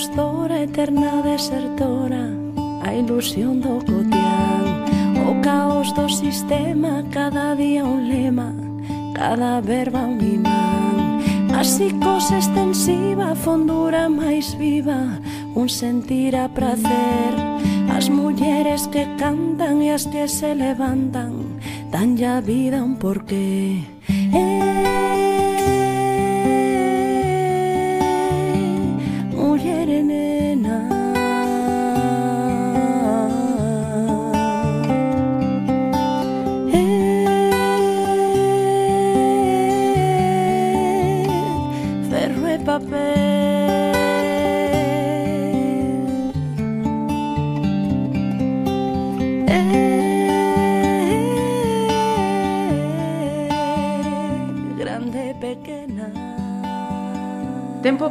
impostora, eterna desertora A ilusión do cotián. O caos do sistema, cada día un lema Cada verba un imán. A psicose extensiva, fondura máis viva Un sentir a prazer As mulleres que cantan e as que se levantan Dan ya vida un porqué.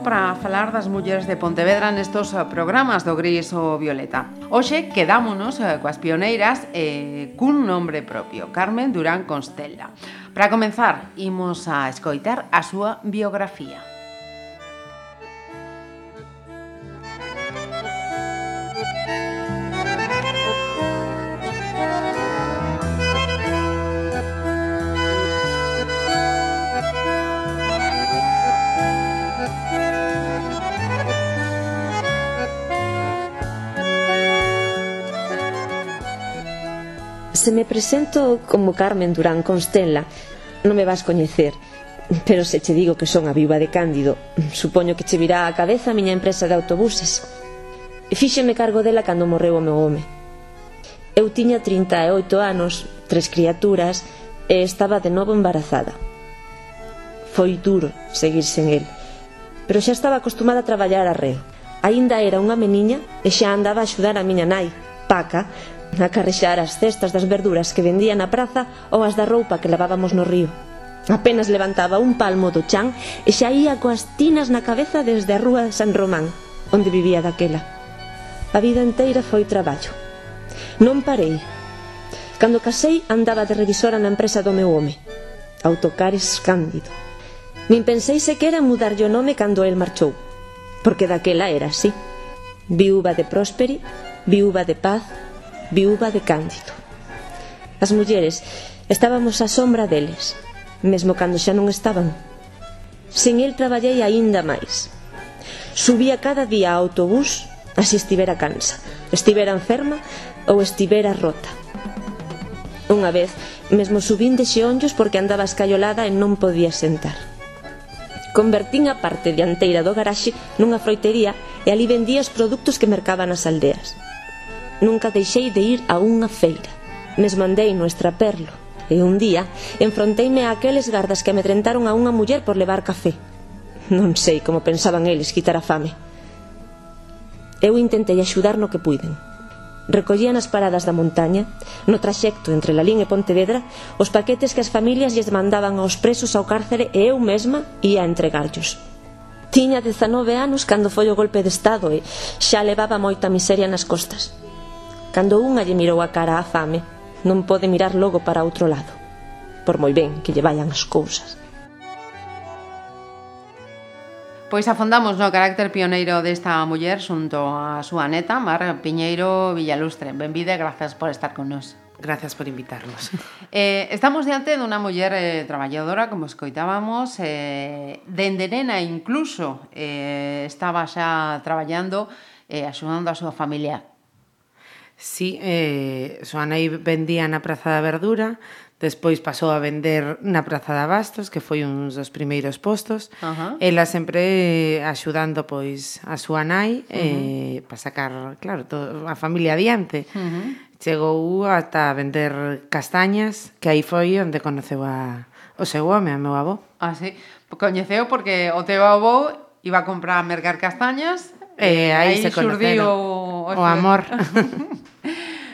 para falar das mulleres de Pontevedra nestos eh, programas do Gris ou Violeta. Hoxe quedámonos eh, coas pioneiras e eh, cun nombre propio, Carmen Durán Constella. Para comenzar, imos a escoitar a súa biografía. Se me presento como Carmen Durán Constela, non me vas coñecer, pero se che digo que son a viúva de Cándido, supoño que che virá á cabeza a miña empresa de autobuses. Fíxeme cargo dela cando morreu o meu home. Eu tiña 38 anos, tres criaturas, e estaba de novo embarazada. Foi duro seguir sen el, pero xa estaba acostumada a traballar a reo. Aínda era unha meniña e xa andaba a axudar a miña nai, Paca, a carrexar as cestas das verduras que vendía na praza ou as da roupa que lavábamos no río. Apenas levantaba un palmo do chan e xa ia coas tinas na cabeza desde a rúa San Román, onde vivía daquela. A vida inteira foi traballo. Non parei. Cando casei andaba de revisora na empresa do meu home. Autocares Cándido. Nin pensei sequera mudarlle o nome cando el marchou, porque daquela era así. Viúva de Prósperi, viúva de Paz, viúva de Cándido. As mulleres estábamos á sombra deles, mesmo cando xa non estaban. Sen el traballei aínda máis. Subía cada día ao autobús así estivera cansa, estivera enferma ou estivera rota. Unha vez, mesmo subín de xeonllos porque andaba escaiolada e non podía sentar. Convertín a parte dianteira do garaxe nunha froitería e ali vendía os produtos que mercaban as aldeas. Nunca deixei de ir a unha feira. Mes mandei no extraperlo. E un día enfronteime a aqueles gardas que amedrentaron a unha muller por levar café. Non sei como pensaban eles quitar a fame. Eu intentei axudar no que puiden. Recollía nas paradas da montaña, no traxecto entre Lalín e Pontevedra, os paquetes que as familias lles mandaban aos presos ao cárcere e eu mesma ía a entregarllos. Tiña 19 anos cando foi o golpe de Estado e xa levaba moita miseria nas costas. Cando unha lle mirou a cara á fame, non pode mirar logo para outro lado, por moi ben que lle vayan as cousas. Pois afondamos no carácter pioneiro desta muller xunto á súa neta, Mar Piñeiro Villalustre. Benvide, grazas por estar con nós. Gracias por invitarnos. Eh, estamos diante dunha muller eh, traballadora, como escoitábamos, eh, dende nena incluso eh, estaba xa traballando eh, axudando a súa familia. Sí, eh, Soanei vendía na Praza da Verdura, despois pasou a vender na Praza da Bastos, que foi un dos primeiros postos. Uh -huh. Ela sempre eh, axudando pois a súa nai uh -huh. eh, para sacar, claro, todo, a familia adiante. Uh -huh. Chegou ata vender castañas, que aí foi onde conoceu a, o seu home, a meu avó. Ah, sí. Coñeceu porque o teu avó iba a comprar a mercar castañas e eh, aí, aí se xurdiu o, o, o amor.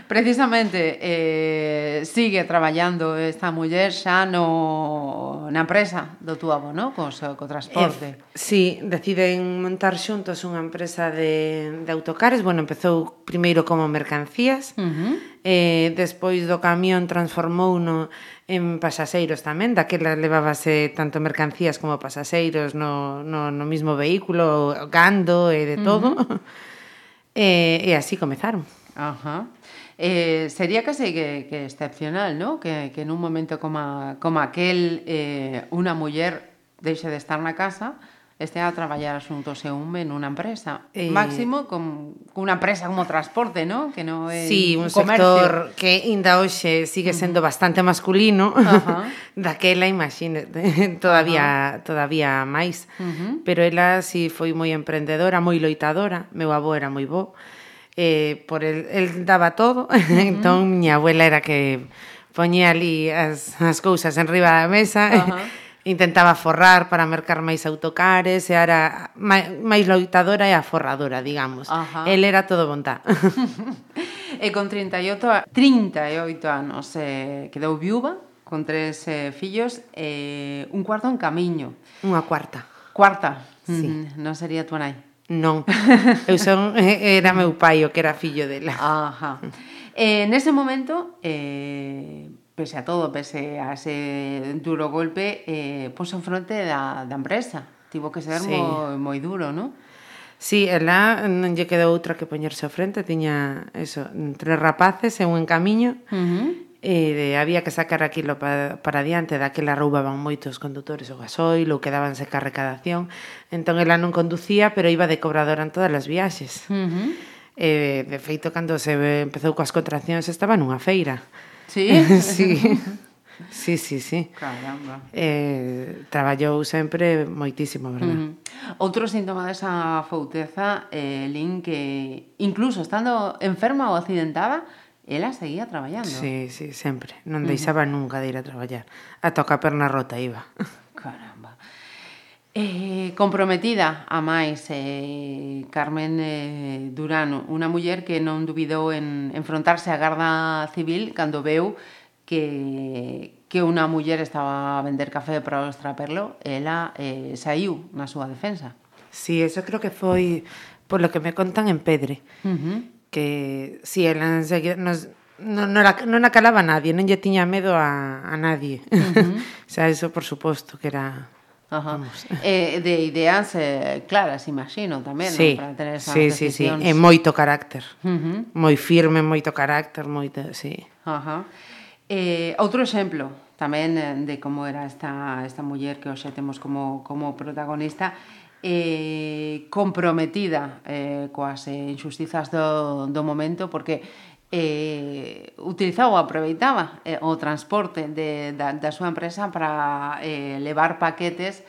Precisamente, eh, sigue traballando esta muller xa no, na empresa do Tuabo, no? Co, co transporte. Eh, sí, deciden montar xuntos unha empresa de, de autocares. Bueno, empezou primeiro como mercancías, uh -huh. eh, despois do camión transformou no, en pasaxeiros tamén, daquela levábase tanto mercancías como pasaxeiros no, no, no mismo vehículo, gando e de todo. Uh -huh. e, e así comezaron. Ajá. Uh -huh. Eh, sería case que, que excepcional, ¿no? Que, que en un momento como, como aquel eh, unha muller deixe de estar na casa estea a traballar asuntos e un en unha empresa. Eh, Máximo con con unha empresa como transporte, ¿no? Que non é sí, un, un sector que ainda hoxe sigue sendo bastante masculino. Uh -huh. Daquela, imagínate, todavía uh -huh. todavía máis. Uh -huh. Pero ela si sí, foi moi emprendedora, moi loitadora. Meu avó era moi bo eh, por el, el daba todo, uh -huh. entón miña abuela era que poñía ali as, as cousas en riba da mesa, uh -huh. intentaba forrar para mercar máis autocares, e era máis loitadora e aforradora, digamos. Uh -huh. El era todo bontá. e eh, con 38, 38 anos eh, quedou viúva, con tres eh, fillos, eh, un cuarto en camiño. Unha cuarta. Cuarta. Sí. Mm, non sería tua nai. Non, eu son, eh, era meu pai o que era fillo dela. Ajá. Eh, nese momento, eh, pese a todo, pese a ese duro golpe, eh, puso en fronte da, da empresa. Tivo que ser sí. moi, moi duro, non? Sí, ela non lle quedou outra que poñerse ao frente, tiña eso, tres rapaces e un en camiño. Uh -huh e había que sacar aquilo para, para diante, daquela roubaban moitos condutores o gasoil ou quedábanse ca recadación, entón ela non conducía, pero iba de cobradora en todas as viaxes. Uh -huh. E, de feito, cando se empezou coas contraccións, estaba nunha feira. Sí? sí. Sí, sí, sí. Caramba. Eh, traballou sempre moitísimo, verdad? Uh -huh. Outro síntoma desa fouteza, eh, Lin, que incluso estando enferma ou accidentada, ela seguía traballando. Sí, sí, sempre. Non deixaba uh -huh. nunca de ir a traballar. A toca perna rota iba. Caramba. Eh, comprometida a máis eh, Carmen eh, Durán, unha muller que non dubidou en enfrontarse á Garda Civil cando veu que, que unha muller estaba a vender café para o extraperlo, ela eh, saiu na súa defensa. Sí, eso creo que foi por lo que me contan en Pedre. Uh -huh que si sí, ela enseguida nos, non, non, non acalaba a nadie, non lle tiña medo a, a nadie. Uh -huh. o sea, eso por suposto que era Ajá. Eh, de ideas eh, claras, imagino, tamén, sí, ¿no? para tener esas sí, sí, sí, e moito carácter. Uh -huh. Moi firme, moito carácter, moito, sí. Ajá. Eh, outro exemplo tamén eh, de como era esta, esta muller que hoxe temos como, como protagonista eh, comprometida eh, coas eh, injustizas do, do momento, porque eh, utilizaba ou aproveitaba eh, o transporte de, da, da súa empresa para eh, levar paquetes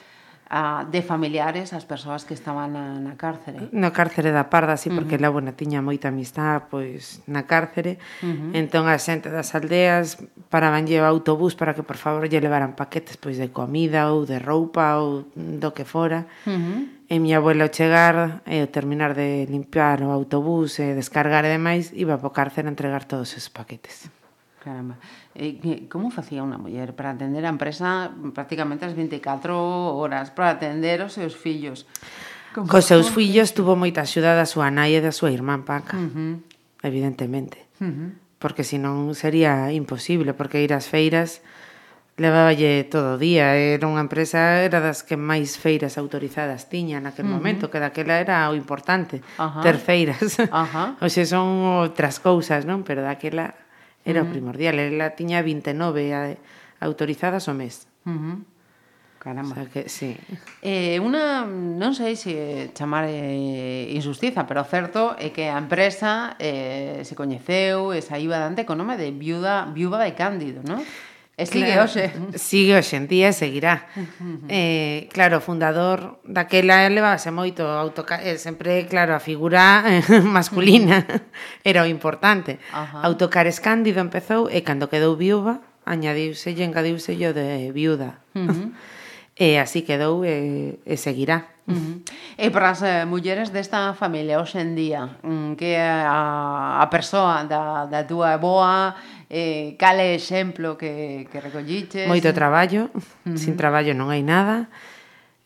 a, de familiares ás persoas que estaban na, na cárcere. Na cárcere da Parda, sí, porque uh -huh. la bueno, tiña moita amistad, pois, na cárcere. Uh -huh. Entón, a xente das aldeas parabanlle o autobús para que, por favor, lle levaran paquetes, pois, de comida ou de roupa ou do que fora. Uh -huh. E mi abuela ao chegar e ao terminar de limpiar o autobús e descargar e demais, iba po cárcere a entregar todos esos paquetes. Caramba. E eh, que, como facía unha muller para atender a empresa prácticamente as 24 horas para atender os seus fillos? Como... Cos seus fillos tuvo moita axuda da súa nai e da súa irmán Paca, uh -huh. evidentemente. Uh -huh. Porque senón sería imposible, porque ir ás feiras leváballe todo o día, era unha empresa era das que máis feiras autorizadas tiña naquel uh -huh. momento, que daquela era o importante, uh -huh. ter feiras. Uh -huh. Oxe son outras cousas, non? Pero daquela Era uh -huh. primordial, ela tiña 29 autorizadas o mes. Uh -huh. Caramba. O sea que, sí. Eh, una, non sei se chamar eh, injustiza, pero certo é que a empresa eh, se coñeceu e saiba dante con nome de Viuda, Viuda de Cándido, non? E sigue claro. hoxe. Sigue hoxe en día e seguirá. eh, claro, o fundador daquela elevase moito autoca... Eh, sempre, claro, a figura eh, masculina era o importante. Ajá. Autocares Cándido empezou e cando quedou viúva, añadiuse e engadiuse o de viuda. Uh -huh. e así quedou e, e seguirá. Uh -huh. E para as eh, mulleres desta familia hoxe en día, mm, que a, a persoa da, da túa boa Eh, cal é exemplo que, que recolliches? Moito traballo, uh -huh. sin traballo non hai nada,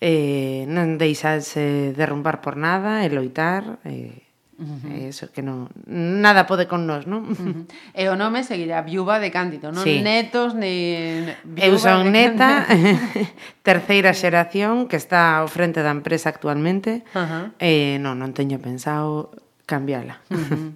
eh, non deixarse derrumbar por nada, e loitar, eh, Uh -huh. Eso, que no, nada pode con nós, non? Uh -huh. E o nome seguirá Viúva de Cándido, non sí. netos ni... Eu son neta, terceira xeración, que está ao frente da empresa actualmente, uh -huh. eh, non, non teño pensado cambiala. Uh -huh.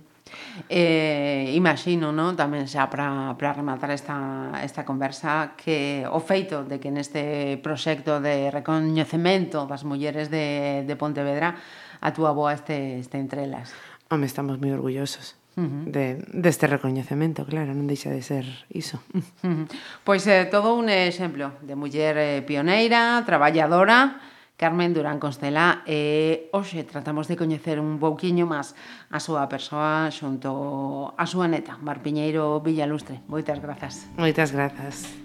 Eh, imagino, non, tamén xa para, para rematar esta, esta conversa que o feito de que neste proxecto de recoñecemento das mulleres de, de Pontevedra a túa boa este, este entre elas. Home, estamos moi orgullosos. Uh -huh. de, deste recoñecemento, claro, non deixa de ser iso. Uh -huh. Pois é eh, todo un exemplo de muller eh, pioneira, traballadora, Carmen Durán Constela e hoxe tratamos de coñecer un pouquiño máis a súa persoa xunto a súa neta, Marpiñeiro Villalustre. Moitas grazas. Moitas grazas.